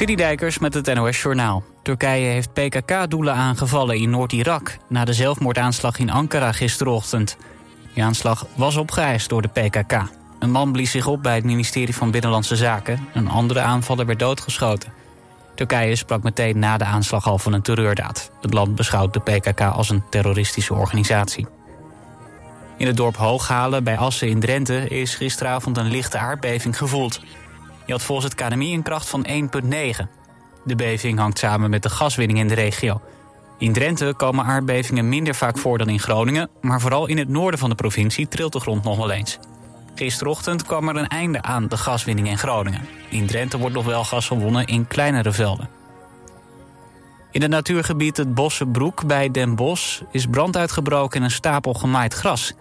Dijkers met het NOS Journaal. Turkije heeft PKK-doelen aangevallen in Noord-Irak... na de zelfmoordaanslag in Ankara gisterochtend. Die aanslag was opgeëist door de PKK. Een man blies zich op bij het ministerie van Binnenlandse Zaken. Een andere aanvaller werd doodgeschoten. Turkije sprak meteen na de aanslag al van een terreurdaad. Het land beschouwt de PKK als een terroristische organisatie. In het dorp Hooghalen bij Assen in Drenthe is gisteravond een lichte aardbeving gevoeld... Die had volgens het KNMI een kracht van 1,9. De beving hangt samen met de gaswinning in de regio. In Drenthe komen aardbevingen minder vaak voor dan in Groningen... maar vooral in het noorden van de provincie trilt de grond nog wel eens. Gisterochtend kwam er een einde aan de gaswinning in Groningen. In Drenthe wordt nog wel gas gewonnen in kleinere velden. In het natuurgebied het Bossenbroek bij Den Bosch is brand uitgebroken in een stapel gemaaid gras...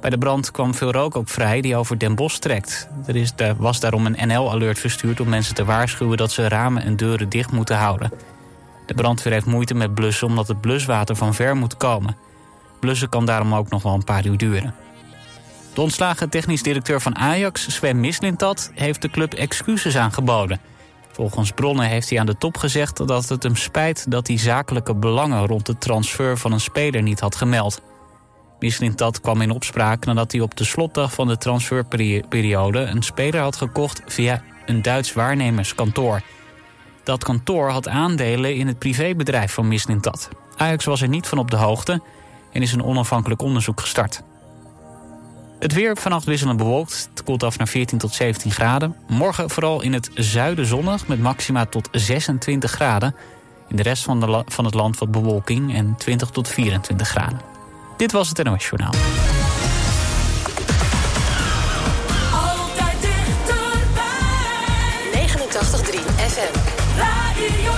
Bij de brand kwam veel rook ook vrij die over Den Bosch trekt. Er, is, was daarom een NL-alert verstuurd om mensen te waarschuwen... dat ze ramen en deuren dicht moeten houden. De brandweer heeft moeite met blussen omdat het bluswater van ver moet komen. Blussen kan daarom ook nog wel een paar uur duren. De ontslagen technisch directeur van Ajax, Sven Mislintat... heeft de club excuses aangeboden. Volgens bronnen heeft hij aan de top gezegd dat het hem spijt... dat hij zakelijke belangen rond de transfer van een speler niet had gemeld... dat kwam in opspraak nadat hij op de slotdag van de transferperiode... een speler had gekocht via een Duits waarnemerskantoor. Dat kantoor had aandelen in het privébedrijf van Mislintat. Ajax was er niet van op de hoogte en is een onafhankelijk onderzoek gestart. Het weer vannacht wisselend bewolkt. Het koelt af naar 14 tot 17 graden. Morgen vooral in het zuiden zonnig met maxima tot 26 graden. In de rest van, de van het land wat bewolking en 20 tot 24 graden. Dit was het NOS Journaal. Altijd dichterbij. 89.3 FM. Radio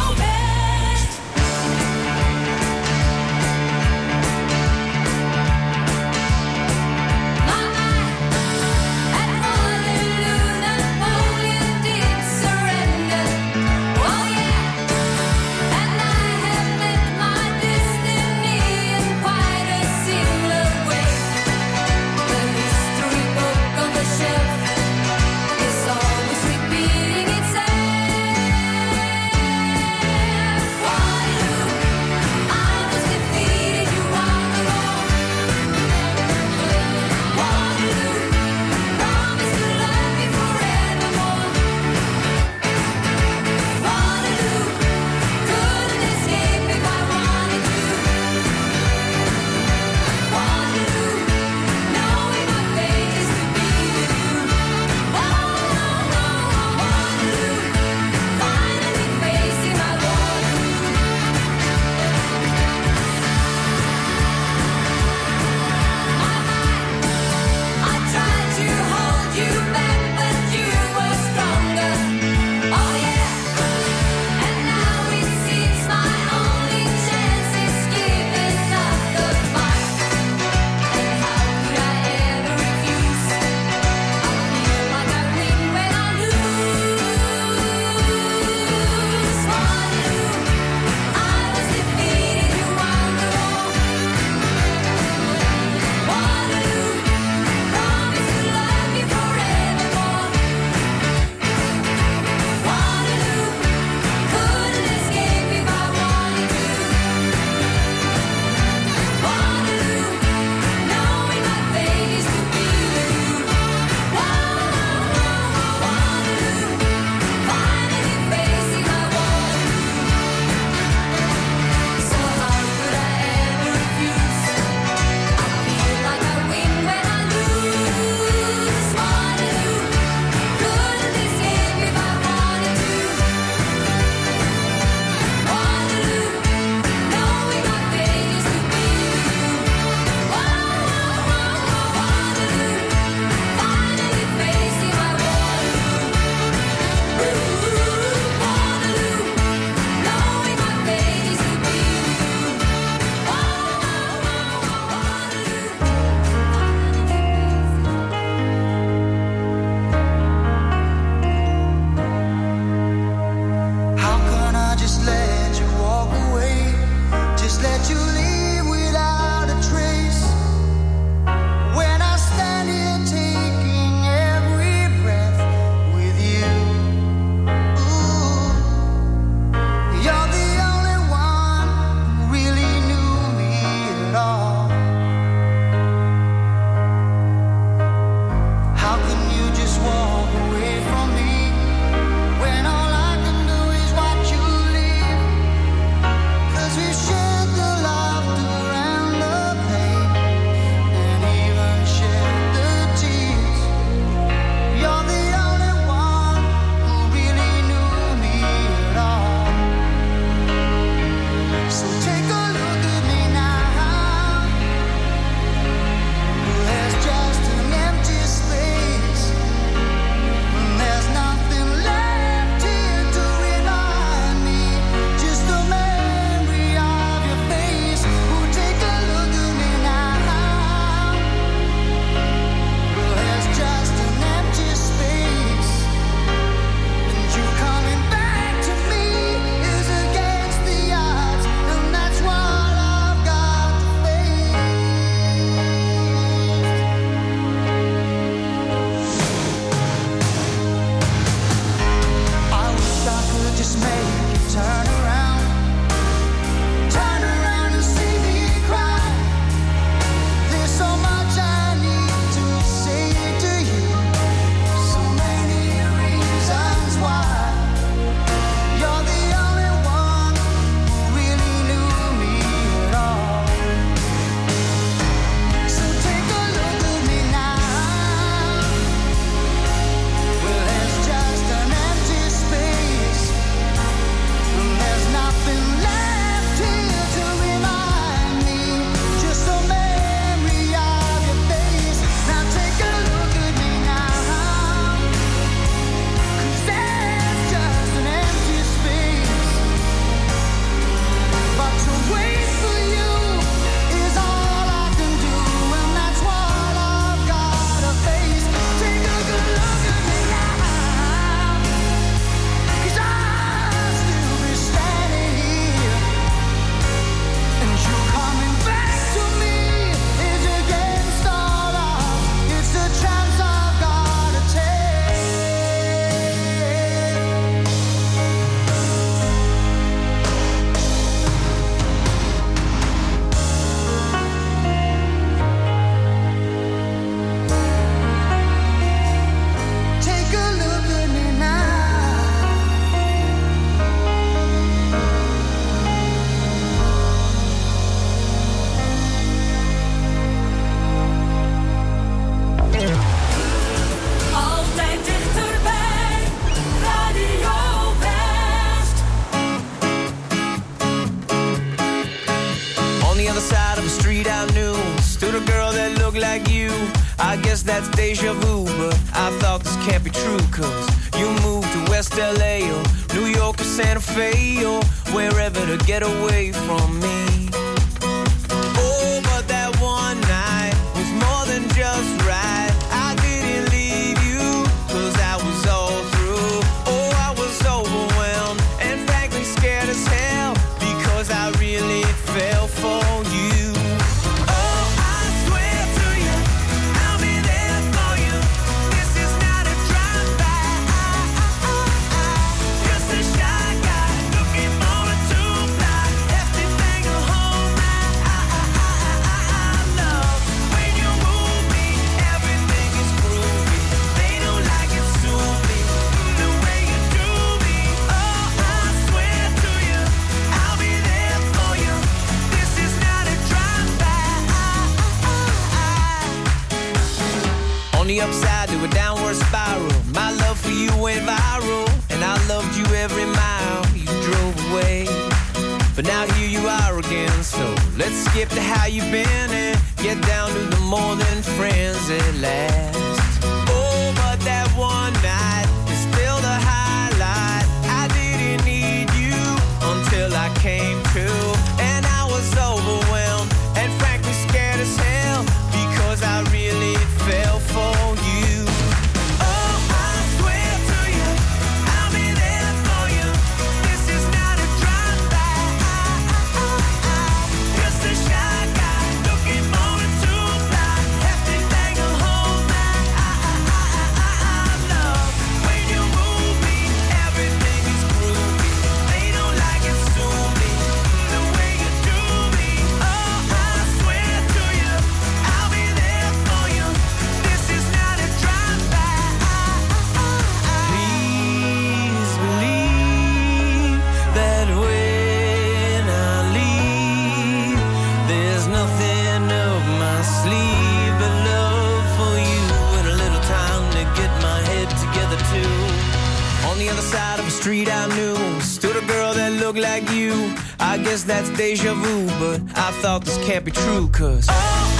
more than friends at last. I guess that's deja vu, but I thought this can't be true, cause... Oh.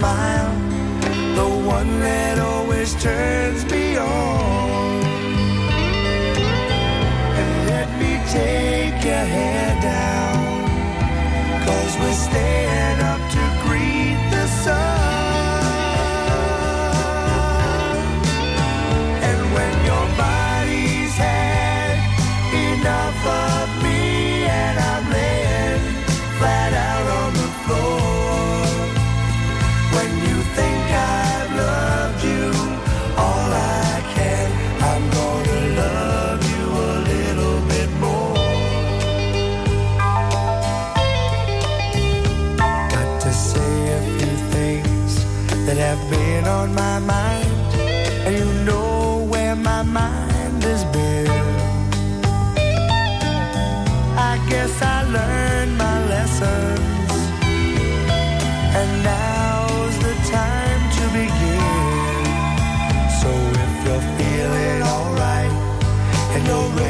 smile, the one that always turns me on. And let me take your hand. no rain.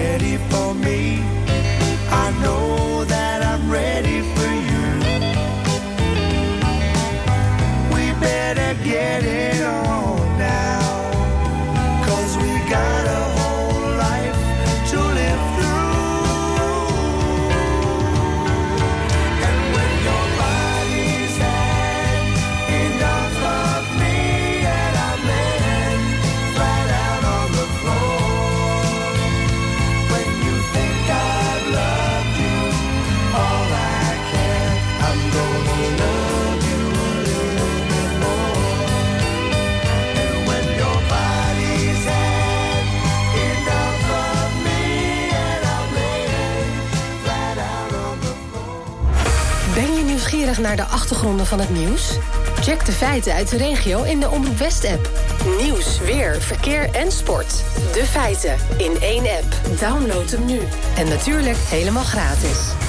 naar de achtergronden van het nieuws? Check de feiten uit de regio in de Omroep West-app. Nieuws, weer, verkeer en sport. De feiten in één app. Download hem nu. En natuurlijk helemaal gratis.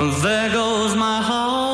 There goes my heart.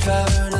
driver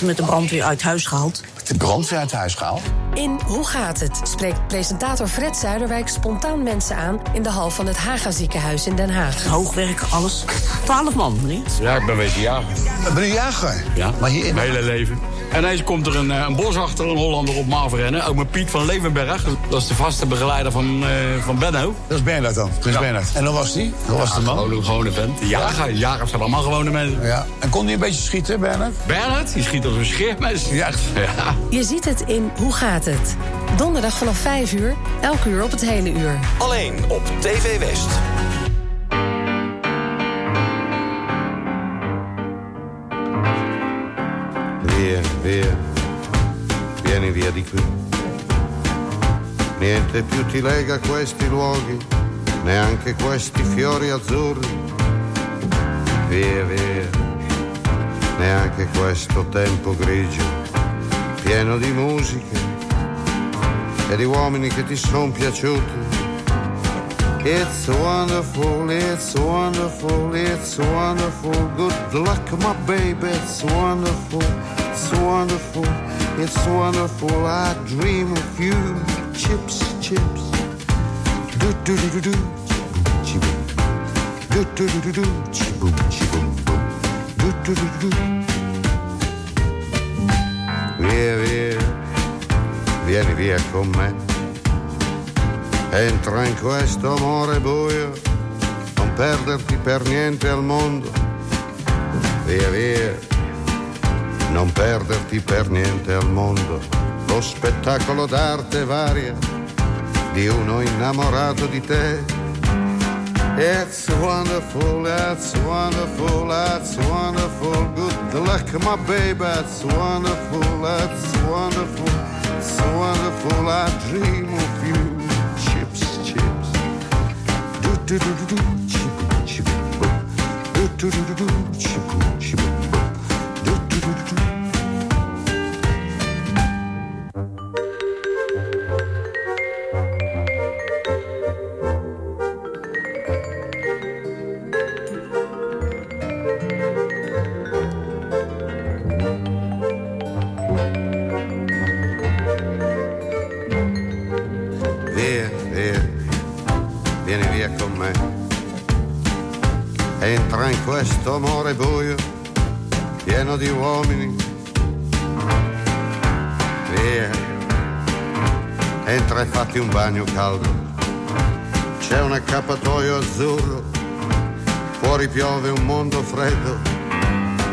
Met de brandweer uit huis gehaald. De brandweer uit huis gehaald? In Hoe gaat het? spreekt presentator Fred Zuiderwijk spontaan mensen aan in de hal van het Haga ziekenhuis in Den Haag. Hoogwerken, alles. Twaalf man, meneer. Ja, ik ben wezen jagen. Ben je jager? Ja, Maar hier in... mijn hele leven. En ineens komt er een, eh, een bos achter een Hollander op me afrennen. Ook met Piet van Levenberg. Dat is de vaste begeleider van, eh, van Benno. Dat is Bernard dan, Prins Ja. Bernard. En hoe was die? Hoe was de man? Gewoon een gewone vent. Jager. Jagers zijn allemaal gewone mensen. Ja. En kon hij een beetje schieten, Bernard? Bernhard, die schiet als een scheermes. Ja. Ja. Je ziet het in Hoe gaat het? Donderdag vanaf 5 uur, elk uur op het hele uur. Alleen op TV West. Via, vieni via di qui. Niente più ti lega questi luoghi, neanche questi fiori azzurri. Via, via, neanche questo tempo grigio, pieno di musiche e di uomini che ti sono piaciuti. It's wonderful, it's wonderful, it's wonderful. Good luck, my baby, it's wonderful, it's wonderful, it's wonderful. I dream of you, chips, chips. Do do do do do, chiboom, do do do do do, chiboom, chiboom, boom. Do do do do do. Via, via, vieni via con me. Entra in questo amore buio, non perderti per niente al mondo. Via via, non perderti per niente al mondo. Lo spettacolo d'arte varia di uno innamorato di te. It's wonderful, it's wonderful, it's wonderful. Good luck, my baby, it's wonderful, it's wonderful, it's wonderful. I dream of you, chips, chips. Do do do do do, chip chip. Do do do do do, chip chip entra e fatti un bagno caldo. C'è un accappatoio azzurro, fuori piove un mondo freddo.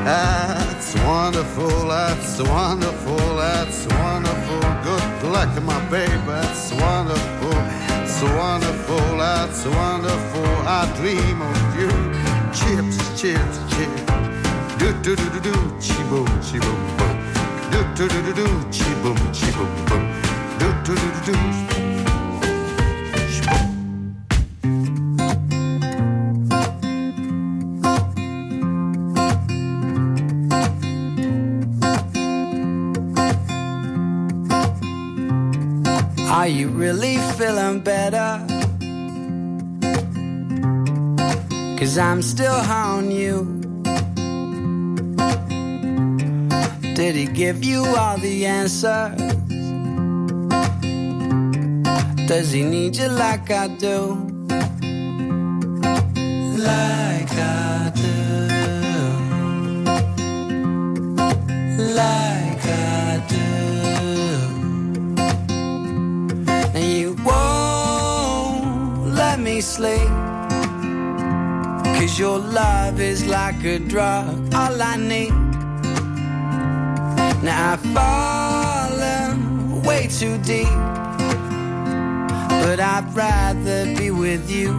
That's wonderful, that's wonderful, that's wonderful. Good luck, my baby, that's wonderful, it's wonderful, that's wonderful. I dream of you. Chips, chips, chips. Do do do do do, chi boom, chi boom boom. Do do do do do, chi boom, chi boom boom. Are you really feeling better? Cause I'm still on you. Did he give you all the answers? Does he need you like I do? Like I do. Like I do. And you won't let me sleep. Cause your love is like a drug, all I need. Now I've fallen way too deep. But I'd rather be with you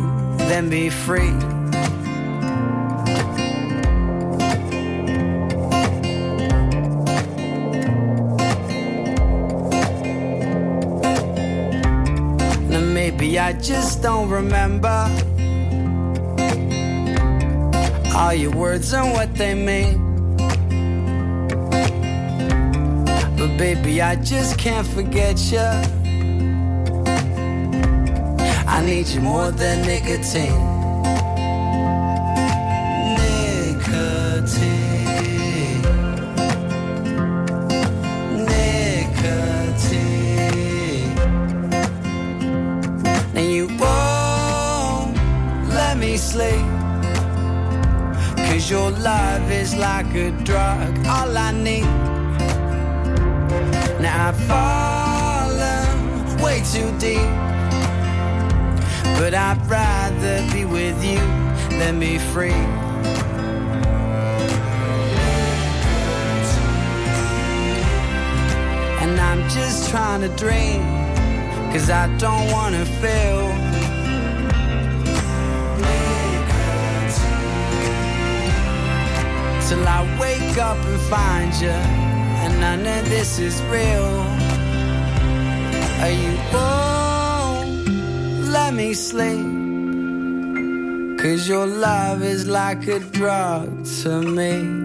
than be free. Now maybe I just don't remember all your words and what they mean. But baby, I just can't forget you need you more than nicotine. Nicotine. Nicotine. And you won't let me sleep. Cause your love is like a drug, all I need. Now I've fallen way too deep but I'd rather be with you than be free. And I'm just trying to dream, cause I don't wanna fail. Till I wake up and find you, and I know this is real. Are you bored? let me sleep. Cause your love is like a drug to me.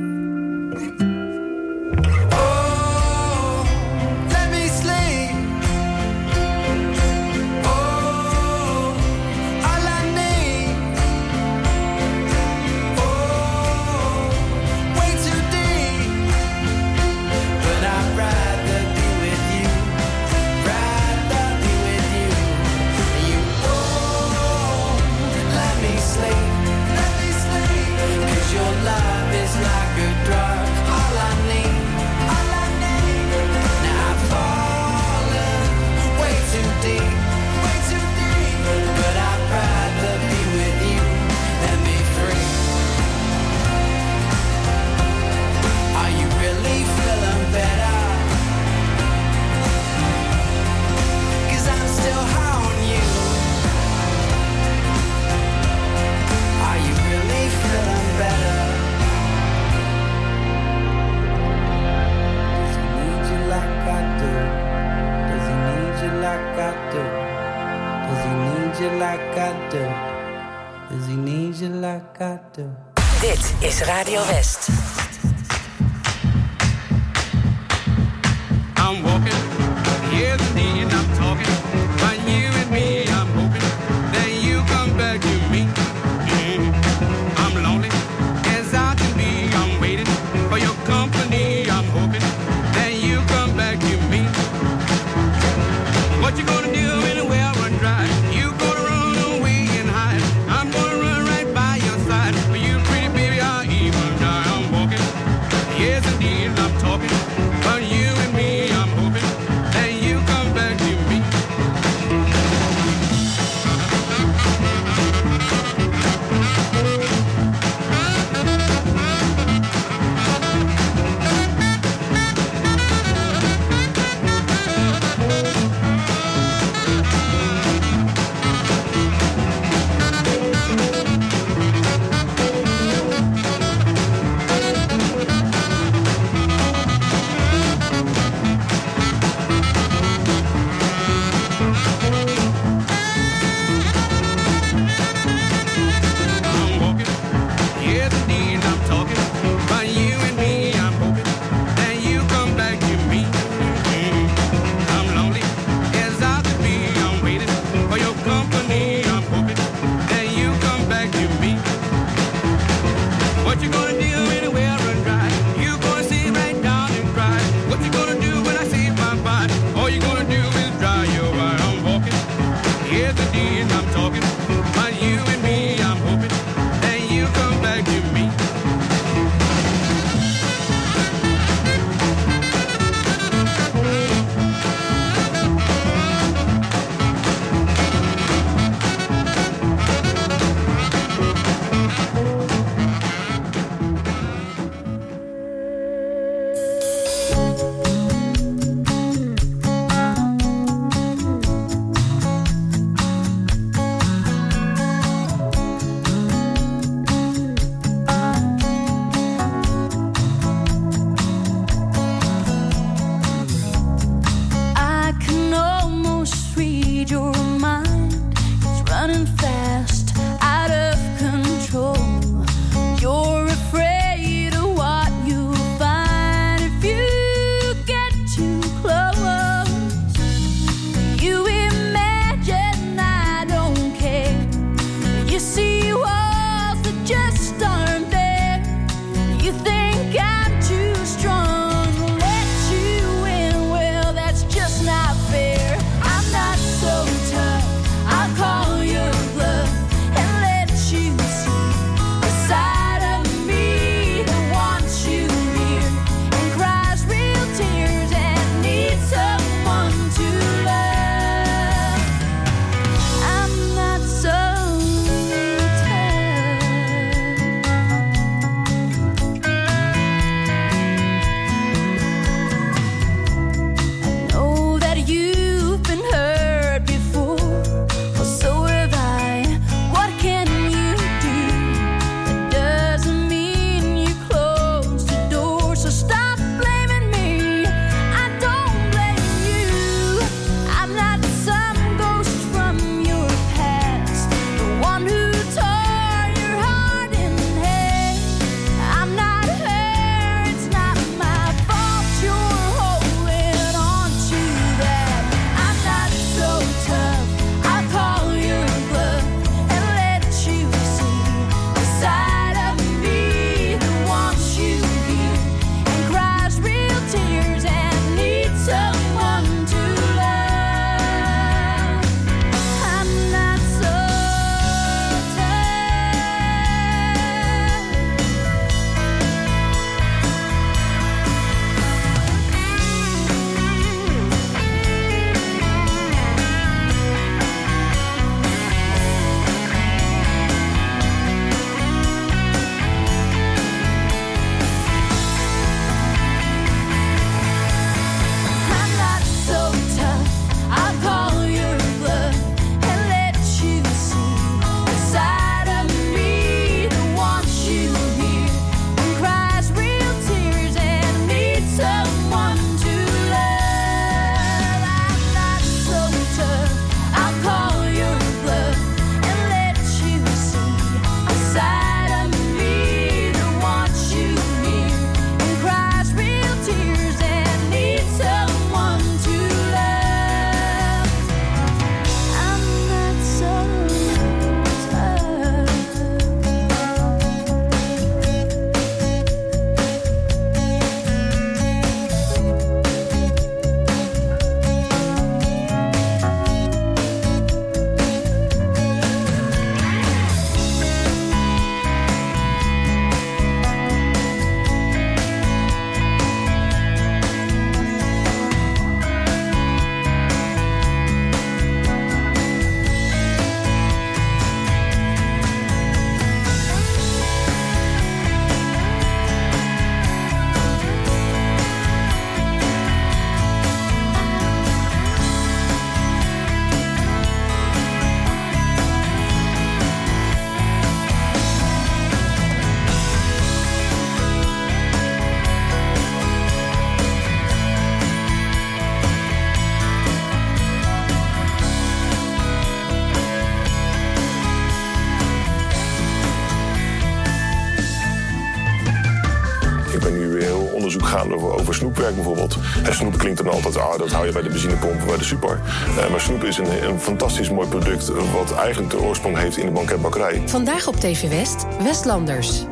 Dat hou je bij de benzinepomp bij de super. Eh, maar snoep is een, een fantastisch mooi product... wat eigenlijk de oorsprong heeft in de banketbakkerij. Vandaag op TV West, Westlanders.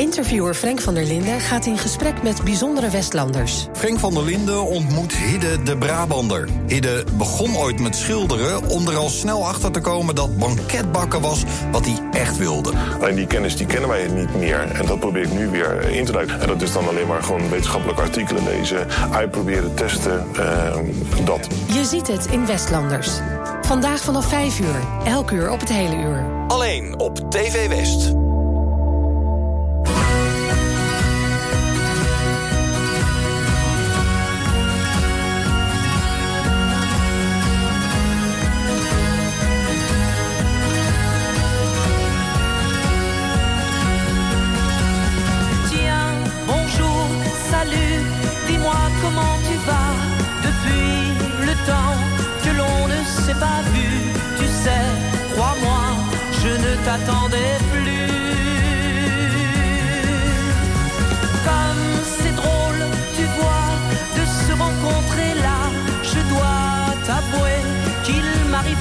Interviewer Frank van der Linden gaat in gesprek met bijzondere Westlanders. Frank van der Linden ontmoet Hidde de Brabander. Hidde begon ooit met schilderen om er al snel achter te komen dat banketbakken was wat hij echt wilde. Alleen die kennis die kennen wij niet meer. En dat probeer ik nu weer in te duiken. En dat is dan alleen maar gewoon wetenschappelijke artikelen lezen, uitproberen, testen, eh, dat. Je ziet het in Westlanders. Vandaag vanaf 5 uur, elk uur op het hele uur. Alleen op TV West.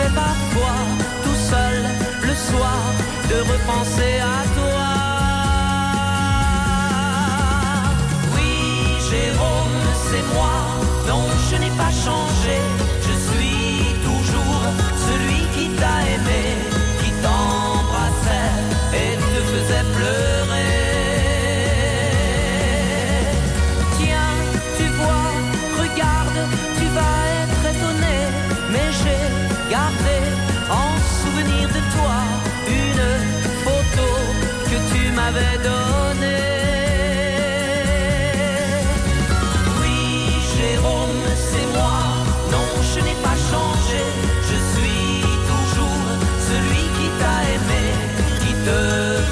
Parfois, tout seul, le soir, de repenser à toi. Oui, Jérôme, c'est moi. Non, je n'ai pas changé. Je suis toujours celui qui t'a aimé, qui te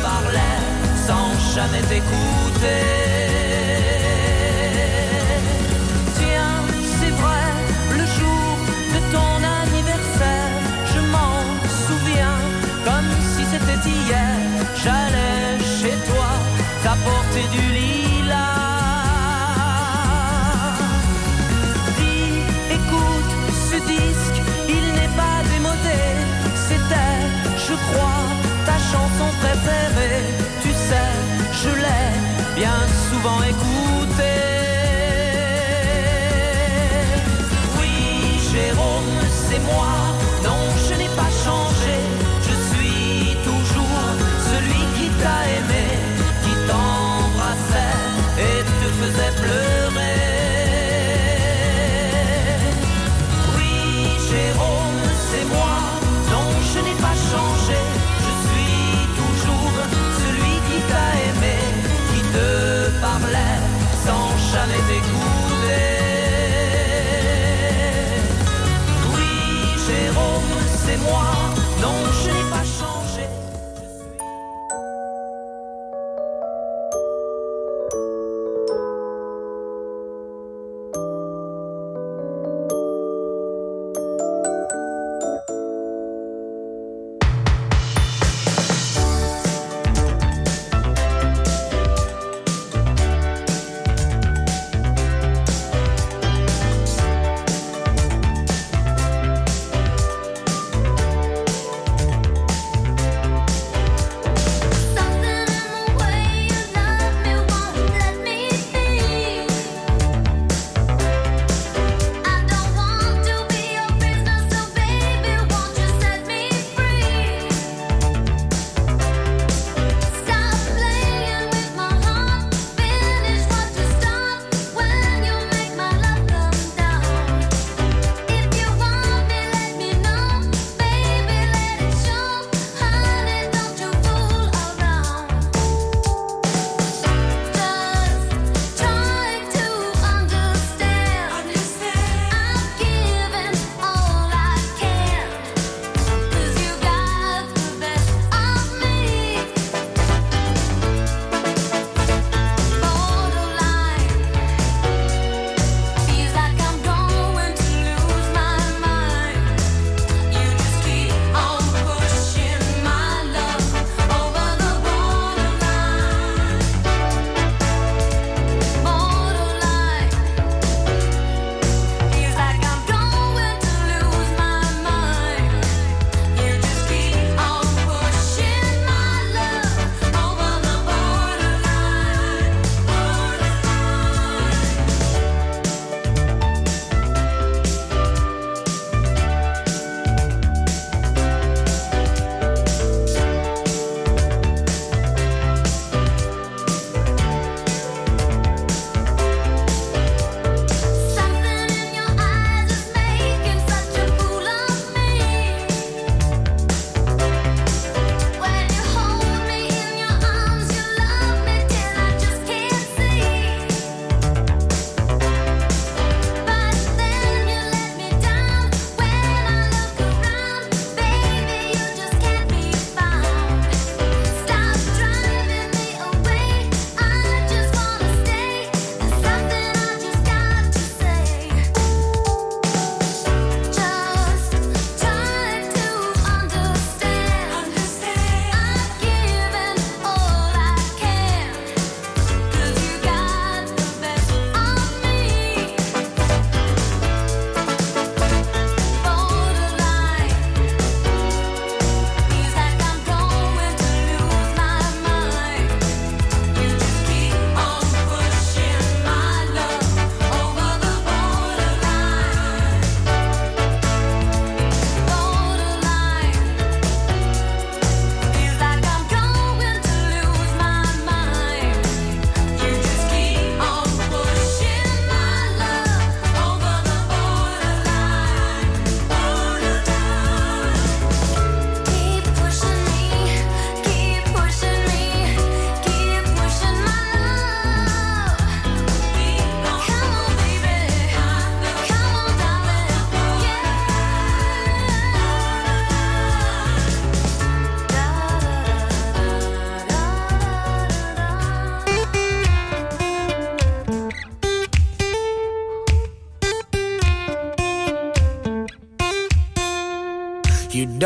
parlait sans jamais t'écouter. fait du lit.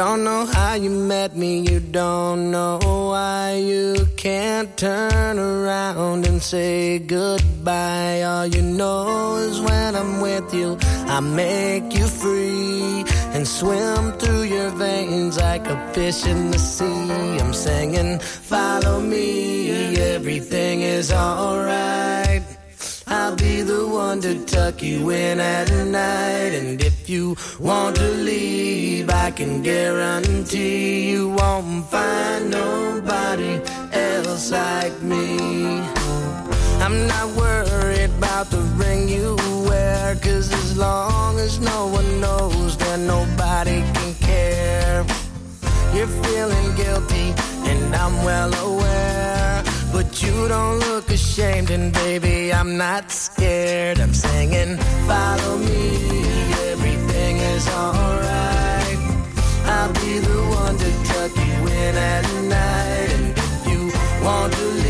don't know how you met me, you don't know why you can't turn around and say goodbye. All you know is when I'm with you, I make you free and swim through your veins like a fish in the sea. I'm singing, follow me, everything is alright the one to tuck you in at night. And if you want to leave, I can guarantee you won't find nobody else like me. I'm not worried about the ring you wear, cause as long as no one knows, then nobody can care. You're feeling guilty, and I'm well aware but you don't look ashamed. And baby, I'm not scared. I'm singing, follow me, everything is alright. I'll be the one to tuck you in at night. And if you want to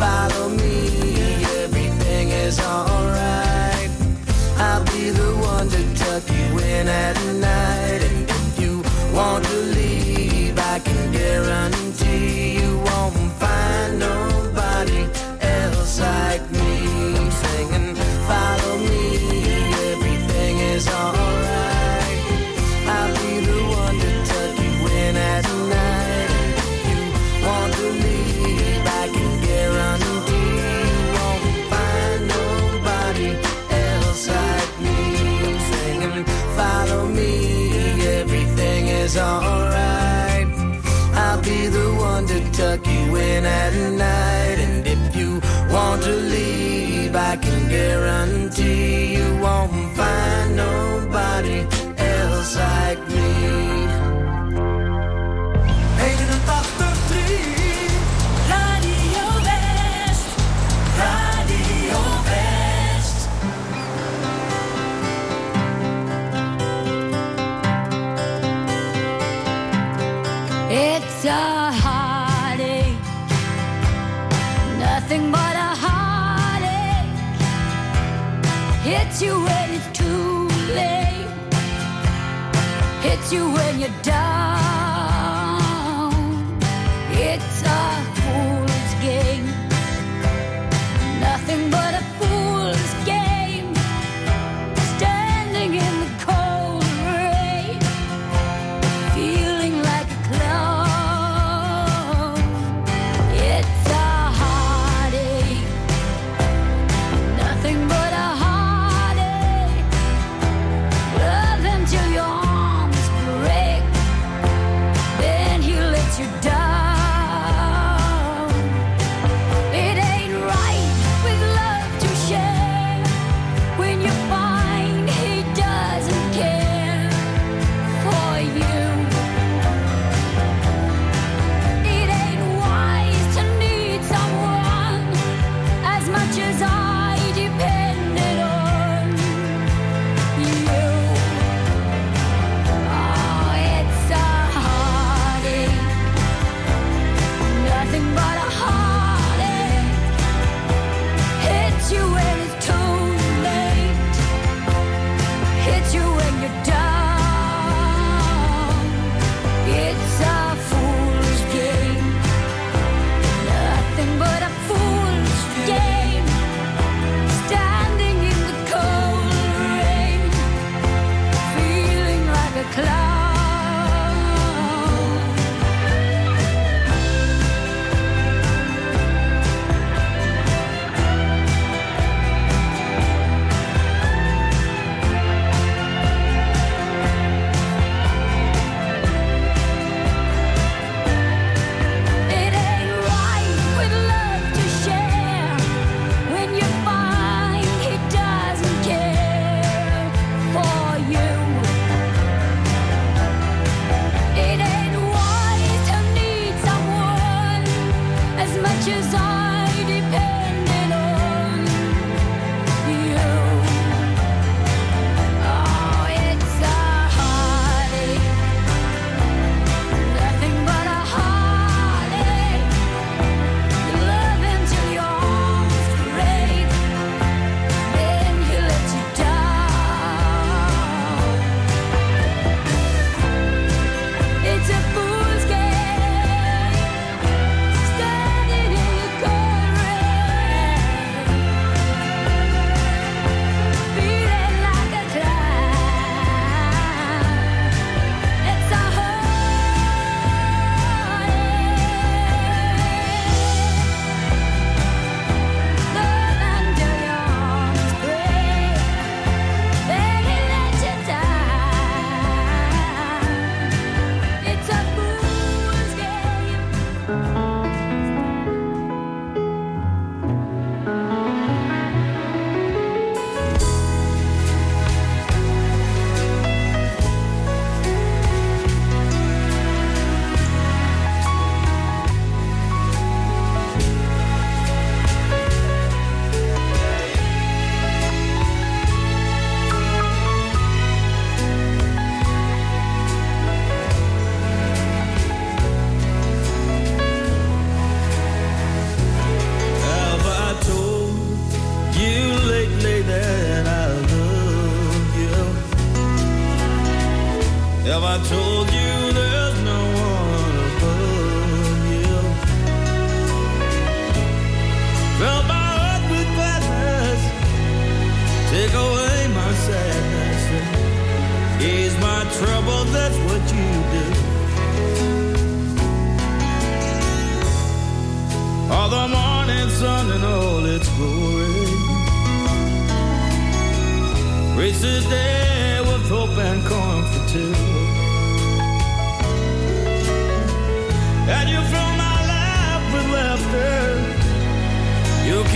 follow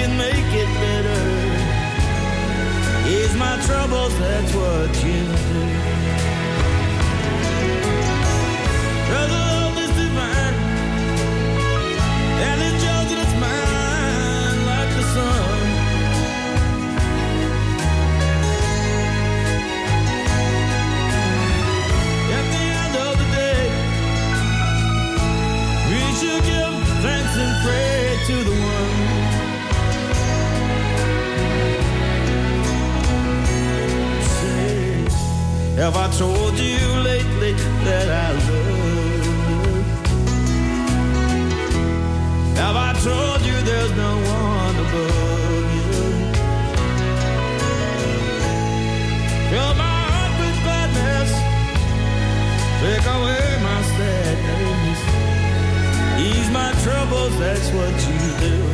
can make it better. Ease my troubles, that's what you do. Have I told you lately that I love you? Have I told you there's no one above you? Fill my heart with gladness, take away my sadness, ease my troubles. That's what you do.